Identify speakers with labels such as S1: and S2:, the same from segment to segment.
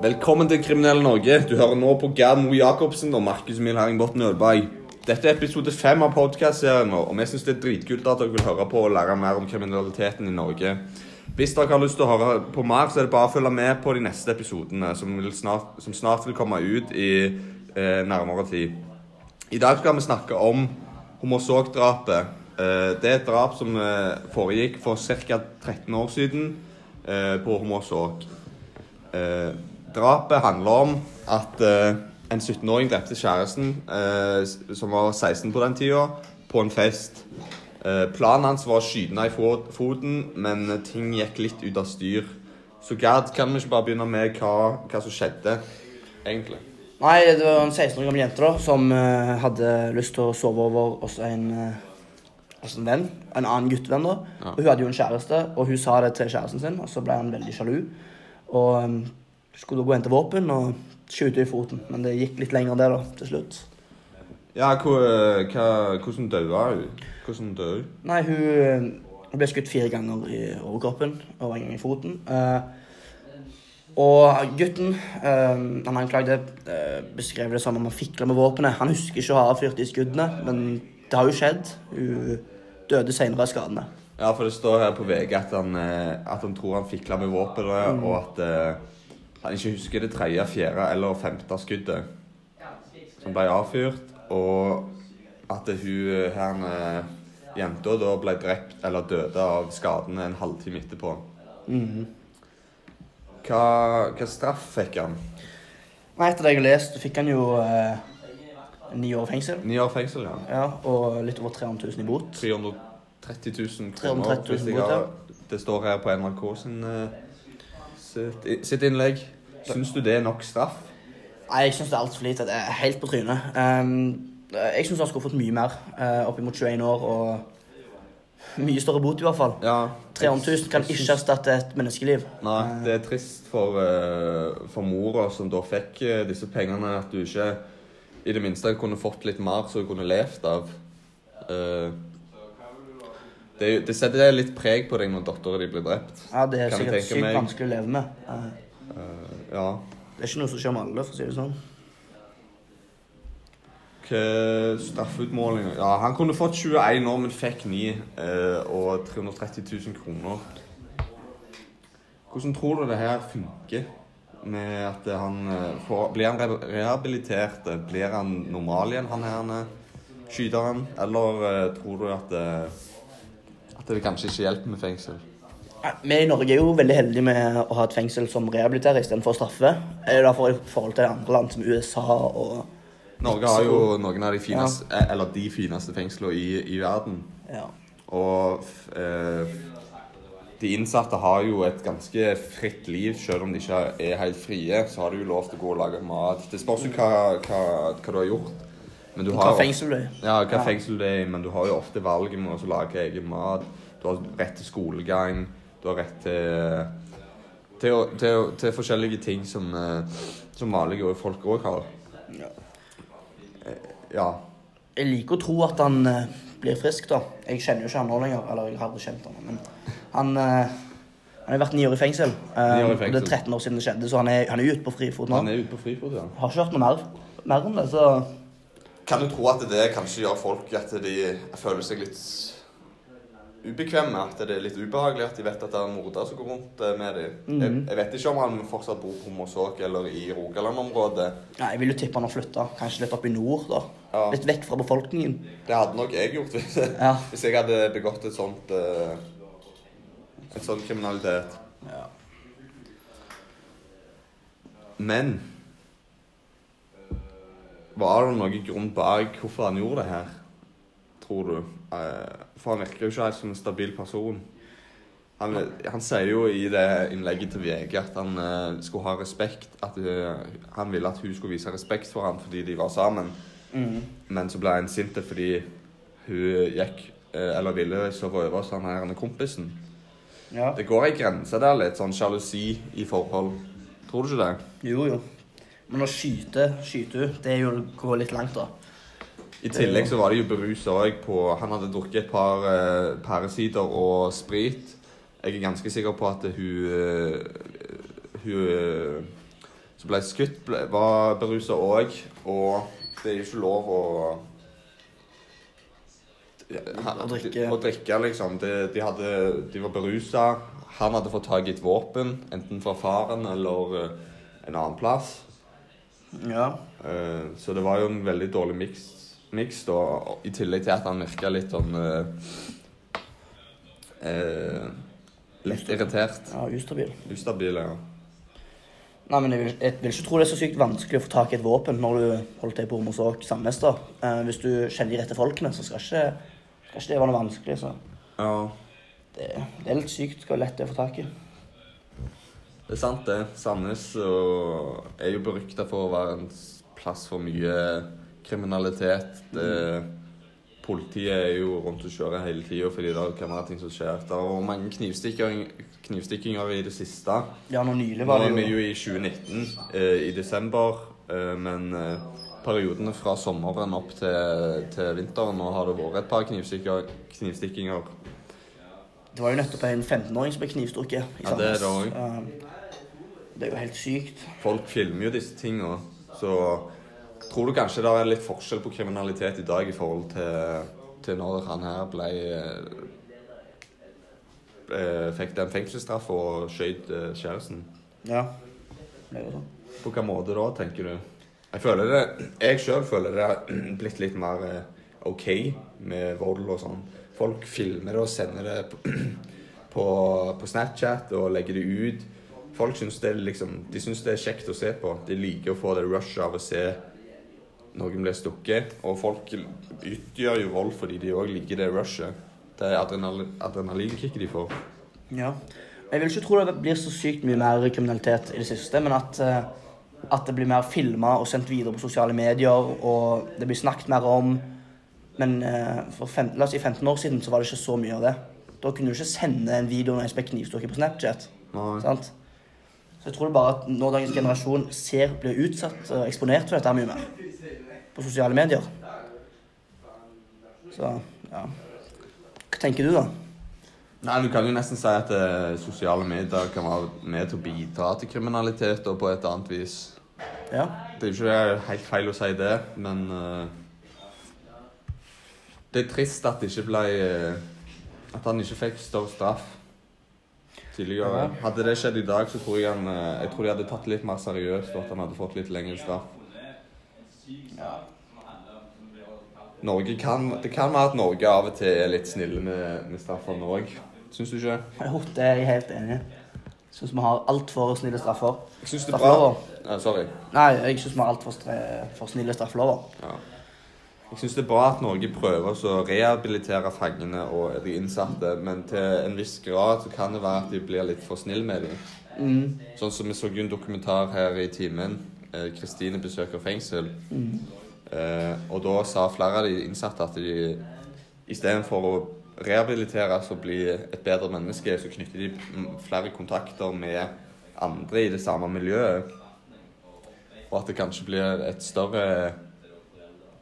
S1: Velkommen til Kriminelle Norge. Du hører nå på Gerd Moe Jacobsen og Markus Emil Herringbotn Ølberg. Dette er episode fem av podkastserien vår, og vi syns det er dritkult at dere vil høre på og lære mer om kriminaliteten i Norge. Hvis dere har lyst til å høre på mer, så er det bare å følge med på de neste episodene, som, snart, som snart vil komme ut i eh, nærmere tid. I dag skal vi snakke om Homosåk-drapet. Eh, det er et drap som eh, foregikk for ca. 13 år siden eh, på Homosåk. Eh, drapet handler om at eh, en 17-åring drepte kjæresten, eh, som var 16 på den tida, på en fest. Eh, planen hans var å skyte henne i foten, men ting gikk litt ut av styr. Så Gerd, kan vi ikke bare begynne med hva, hva som skjedde, egentlig?
S2: Nei, det var en 16 år gammel jente da, som eh, hadde lyst til å sove over hos en, eh, hos en venn. En annen guttevenn. da.
S1: Ja.
S2: Og Hun hadde jo en kjæreste, og hun sa det til kjæresten sin. og Så ble han veldig sjalu. Og um, skulle gå og hente våpen og skyte i foten. Men det gikk litt lenger der da, til slutt.
S1: Ja, hva, hva, hvordan døde hun? Hvordan døde hun?
S2: Nei, hun, hun ble skutt fire ganger i overkroppen og en gang i foten. Eh, og gutten eh, han anklagde eh, beskrev det som om han fikla med våpenet. Han husker ikke å ha avfyrt de skuddene, men det har jo skjedd. Hun døde senere av skadene.
S1: Ja, for det står her på VG at han, eh, at han tror han fikla med våpenet, og at eh, han ikke husker det tredje, fjerde eller femte skuddet som ble avfyrt, og at hun eh, her eh, jenta da ble drept eller døde av skadene en halvtime etterpå.
S2: Mm.
S1: Hva, hva straff fikk han?
S2: Nei, Etter det jeg har lest, fikk han jo eh, ni år fengsel.
S1: Ni år fengsel, ja.
S2: Ja, og litt over 300 000 i bot.
S1: 330 000 kroner.
S2: 330 000
S1: hvis
S2: bot,
S1: ja. Det står her på NRK sin, eh, sitt, innlegg. Syns du det er nok straff?
S2: Nei, jeg syns det er altfor lite. Det er helt på trynet. Um, jeg syns han skulle fått mye mer. Uh, Oppimot 21 år og mye større bot, i hvert fall.
S1: Ja.
S2: 300 000 kan ikke erstatte et menneskeliv.
S1: Nei, det er trist for, uh, for mora som da fikk uh, disse pengene, at du ikke i det minste kunne fått litt mer så hun kunne levd av. Eh, det, det setter litt preg på deg når dattera di blir drept.
S2: Ja, Det er
S1: Kan
S2: sikkert sykt
S1: meg.
S2: vanskelig å leve med. Uh,
S1: Eh, ja.
S2: det er ikke noe som skjer med alle, for å si det sånn.
S1: Hva straffeutmålinger Ja, han kunne fått 21 år, men fikk 9 Uh, og 330 000 kroner. Hvordan tror du det her funker? Med at han eh, får, Blir han re- rehabilitert? Blir han normal igjen, han her Skyter skyteren? Eller uh, tror du at, eh, at vil kanskje ikke hjelper med fengsel?
S2: Vi i Norge er jo veldig heldige med å ha et fengsel som rehabiliterer istedenfor straffe. Er derfor i forhold til andre land som USA og
S1: Norge har jo noen av de fineste, ja. eller de fineste fengslene i, i verden.
S2: Ja.
S1: Og eh, de innsatte har jo et ganske fritt liv, selv om de ikke er helt frie. Så har de jo lov til å gå og lage mat. Det spørs jo hva, hva, hva du har gjort. Men du
S2: Hva
S1: har
S2: fengsel du er i.
S1: Ja, hva
S2: Ja.
S1: fengsel du er i, men du har jo ofte valget med å lage egen mat. Du har rett til skolegang. Du har rett til til, til, til forskjellige ting som, eh, som vanlige folk òg har.
S2: Ja.
S1: Ja.
S2: Jeg liker å tro at han eh, blir frisk, da. Jeg kjenner jo ikke han nå lenger. Eller jeg har aldri kjent han, men han eh, han har vært ni år i fengsel. Eh,
S1: år i
S2: fengsel. det er 13 år siden det skjedde, så han er, han er ute på frifot nå.
S1: Han er ute på frifot, ja.
S2: Har ikke hørt noe mer, mer om det, så
S1: Kan du tro at det kanskje gjør folk at de føler seg litt ubekvemme? At det er litt ubehagelig at de vet at det er en morder som går rundt eh, med dem? jeg,
S2: Mhm.
S1: jeg vet ikke om han fortsatt bor på Mosåk eller i Rogaland-området.
S2: Nei, Jeg vil jo tippe han har flytta. Kanskje litt opp i nord, da.
S1: Ja,
S2: Litt vekk fra befolkningen.
S1: det hadde nok jeg gjort hvis,
S2: Ja.
S1: hvis jeg hadde begått et sånt uh, Et sånn kriminalitet.
S2: ja.
S1: Men Var det noen grunn bak hvorfor han gjorde det her, tror du? Eh, For han virker jo ikke helt som en stabil person. Han, han sier jo i det innlegget til VG at han uh, skulle ha respekt At uh, han ville at hun skulle vise respekt for ham fordi de var sammen.
S2: Mm.
S1: Men så ble han sint fordi hun gikk uh, Eller ville sove over hos han her er kompisen.
S2: ja.
S1: Det går ei grense der litt, sånn sjalusi i forhold. Tror du ikke det?
S2: Jo, jo. Men å skyte, skyte hun, det er jo å gå litt langt, da.
S1: I tillegg så var de jo berusa òg på Han hadde drukket et par eh, pæresider og sprit. Jeg er ganske sikker på at hun eh, Hun eh, som ble skutt, ble, var berusa òg. Og det er jo ikke lov å
S2: Å drikke.
S1: Å drikke, liksom. De, de, hadde, de var berusa. Han hadde fått tak i et våpen, enten fra faren eller eh, en annen plass.
S2: Ja.
S1: Eh, så det var jo en veldig dårlig miks, da, i tillegg til at han virka litt sånn eh, eh, Lett irritert.
S2: ja ustabil.
S1: Ustabil, ja.
S2: Nei, men jeg vil, jeg vil ikke tro det er så sykt vanskelig å få tak i et våpen når du holder til på Romersåk da. Eh, hvis du kjenner de rette folkene, så skal ikke, skal ikke det være noe vanskelig. så
S1: ja.
S2: det, det er litt sykt hvor lett det er å få tak i.
S1: Det er sant, det. Sandnes er jo berykta for å være en plass for mye kriminalitet. Det, politiet er jo rundt og kjører hele tida fordi det kan være ting som skjer. Det er mange knivstikking, knivstikkinger i det siste.
S2: Ja, nå nylig var det jo Nå
S1: er vi
S2: jo
S1: i 2019, eh, i desember, eh, men eh, periodene fra sommeren opp til, til vinteren nå har det vært et par knivstikker, knivstikkinger.
S2: Det var jo nettopp en 15-åring som ble knivstukket i
S1: Ja, det er det
S2: Sandnes. Eh, det er jo helt sykt.
S1: Folk filmer jo disse tingene, så tror du kanskje det er litt forskjell på kriminalitet i dag i forhold til, til når han her ble eh, Fikk den fengselsstraff og skjøt eh, kjæresten.
S2: Ja. Det er jo sånn.
S1: På hvilken måte da, tenker du? Jeg føler det, jeg sjøl føler det har blitt litt mer eh, OK med vold og sånn. Folk filmer det og sender det på, på, på Snapchat og legger det ut. Folk syns det, liksom, de syns det er kjekt å se på. De liker å få det rushet av å se noen bli stukket. Og folk utgjør jo vold fordi de òg liker det rushet. Det adrenal, adrenalinkicket de får.
S2: Ja. Jeg vil ikke tro det blir så sykt mye mer kriminalitet i det siste, men at, eh, at det blir mer filma og sendt videre på sosiale medier, og det blir snakket mer om Men eh, for fem, la oss si 15 år siden så var det ikke så mye av det. Da kunne du ikke sende en video når jeg ble knivstukket på Snapchat.
S1: Nei.
S2: sant? Så jeg tror det bare at nå dagens generasjon ser blir utsatt og eksponert for dette mye mer på sosiale medier Så ja. Hva tenker du, da?
S1: Nei, Du kan jo nesten si at eh, sosiale medier kan være med til å bidra til kriminalitet og på et annet vis.
S2: Ja.
S1: Det er jo ikke helt feil å si det, men eh, Det er trist at ble eh, At han ikke fikk større straff tidligere. Hadde det skjedd i dag, så tror jeg han eh, Jeg tror de hadde tatt det litt mer seriøst, og at han hadde fått litt lengre straff. Norge kan, det kan være at Norge av og til er litt snille med, med straffene òg. Syns du ikke?
S2: Jo, det er jeg helt enig i. Syns vi har altfor snille straffer.
S1: Syns er bra ja, Sorry.
S2: Nei, jeg syns vi har altfor for snille straffelover.
S1: Ja. Jeg syns det er bra at Norge prøver å rehabilitere fangene og de innsatte, men til en viss grad så kan det være at de blir litt for snille med dem.
S2: Mm.
S1: Sånn som vi så jo en dokumentar her i timen. eh, Kristine besøker fengsel.
S2: Mm.
S1: Eh, og da sa flere av de innsatte at de istedenfor å rehabiliteres og bli et bedre menneske, så knytter de flere kontakter med andre i det samme miljøet. Og at det kanskje blir et større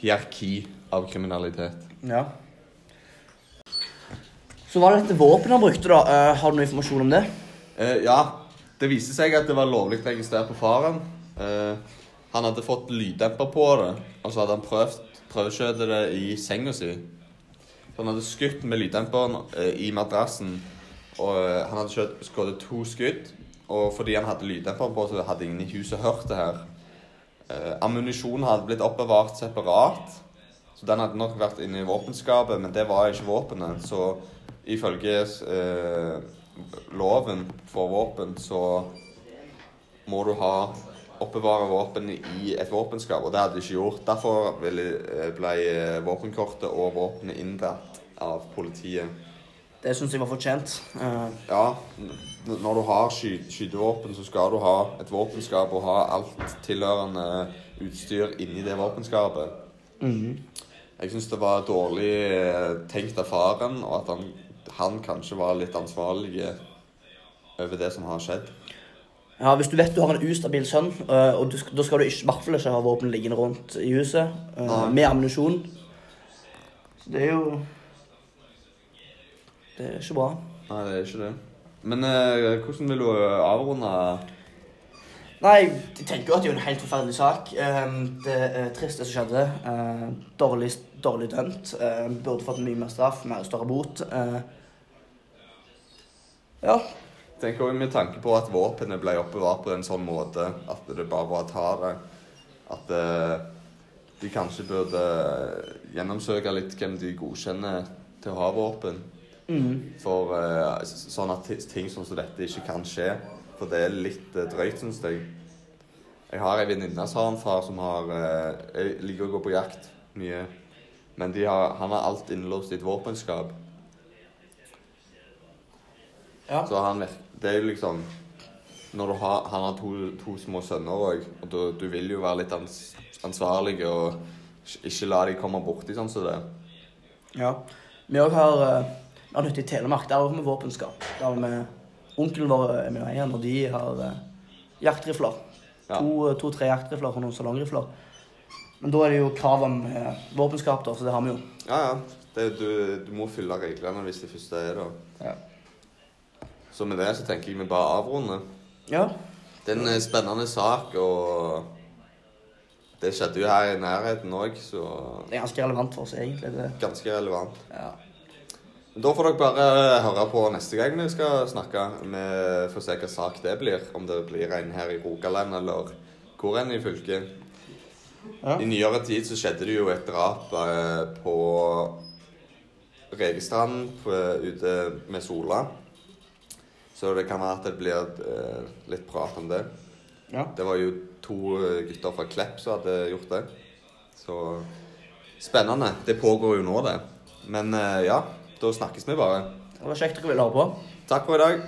S1: hierarki av kriminalitet.
S2: Ja. Så var det dette våpenet han brukte, da. Eh, har du noe informasjon om det?
S1: Eh, ja, det viste seg at det var lovlig registrert på faren. Eh, han hadde fått lyddemper på det, og så hadde han prøvd prøveskjøte det i senga si. Så han hadde skutt med lyddemperen eh, i madrassen, og eh, han hadde skutt to skudd. Og fordi han hadde lyddemperen på, så hadde ingen i huset hørt det her. Eh, ammunisjonen hadde blitt oppbevart separat, så den hadde nok vært inne i våpenskapet, men det var ikke våpenet. Så ifølge eh, loven for våpen så må du ha oppbevare våpen i et våpenskap, og det hadde de ikke gjort. Derfor eh, ble eh, våpenkortet og våpenet inndratt av politiet.
S2: Det syns jeg var fortjent. Eh,
S1: Ja, når du har sky skytevåpen, så skal du ha et våpenskap og ha alt tilhørende utstyr inni det våpenskapet.
S2: mhm.
S1: Jeg syns det var dårlig eh, tenkt av faren, og at han, han kanskje var litt ansvarlig over det som har skjedd.
S2: Ja, Hvis du vet du har en ustabil sønn, eh, og du, da skal du i hvert fall ikke ha våpen liggende rundt i huset eh,
S1: Nei.
S2: med ammunisjon. Så det er jo Det er ikke bra.
S1: Nei, det er ikke det. Men eh, hvordan vil du avrunde
S2: Nei, jeg tenker jo at det er jo en helt forferdelig sak. Eh, Det er trist det som skjedde. Eh, Dårlig, dårlig dømt. Eh, Burde fått mye mer straff, mer større bot. Eh, Ja.
S1: Tenk også med tanke på at våpenet ble oppbevart på en sånn måte at det bare var å ta det. At eh, de kanskje burde gjennomsøke litt hvem de godkjenner til å ha våpen.
S2: Mm.
S1: For uh, sånn at ting som dette ikke kan skje. For det er litt uh, drøyt, syns jeg. Jeg har ei venninne som har en far som har uh, Jeg liker å gå på jakt mye. Men har, han har alt innlåst i et våpenskap.
S2: Ja.
S1: Så han Det er jo liksom Når du har, han har to, to små sønner òg, og du, du vil jo være litt ans, ansvarlig og ikke la de komme borti sånn som det.
S2: ja. Vi òg har uh har nytte i Telemark. Der har vi våpenskap. Der har vi Onkelen vår er med eieren, og de har eh, jaktrifler.
S1: Ja.
S2: To- To-tre jaktrifler og noen salongrifler. Men da er det jo krav om eh, våpenskap, da, så det har vi jo.
S1: Ja, ja. Det, du, du må fylle reglene hvis de første er det.
S2: Ja.
S1: Så med det så tenker jeg vi bare avrunder.
S2: ja.
S1: Det er en spennende sak, og det skjedde jo her i nærheten òg, så
S2: Det er ganske relevant for oss, egentlig. Det.
S1: ganske relevant.
S2: Ja.
S1: Da får dere bare høre på neste gang vi skal snakke. Vi får se hva sak det blir. Om det blir en her i Rogaland eller hvor enn i fylket.
S2: Ja.
S1: I nyere tid så skjedde det jo et drap eh, på Regestrand på, ute med Sola. Så det kan være at det blir eh, litt prat om det.
S2: ja.
S1: Det var jo to gutter fra Klepp som hadde gjort det. Så spennende. Det pågår jo nå, det. Men eh, ja, da snakkes vi bare.
S2: Det var kjekt dere ville høre på.
S1: Takk for i dag.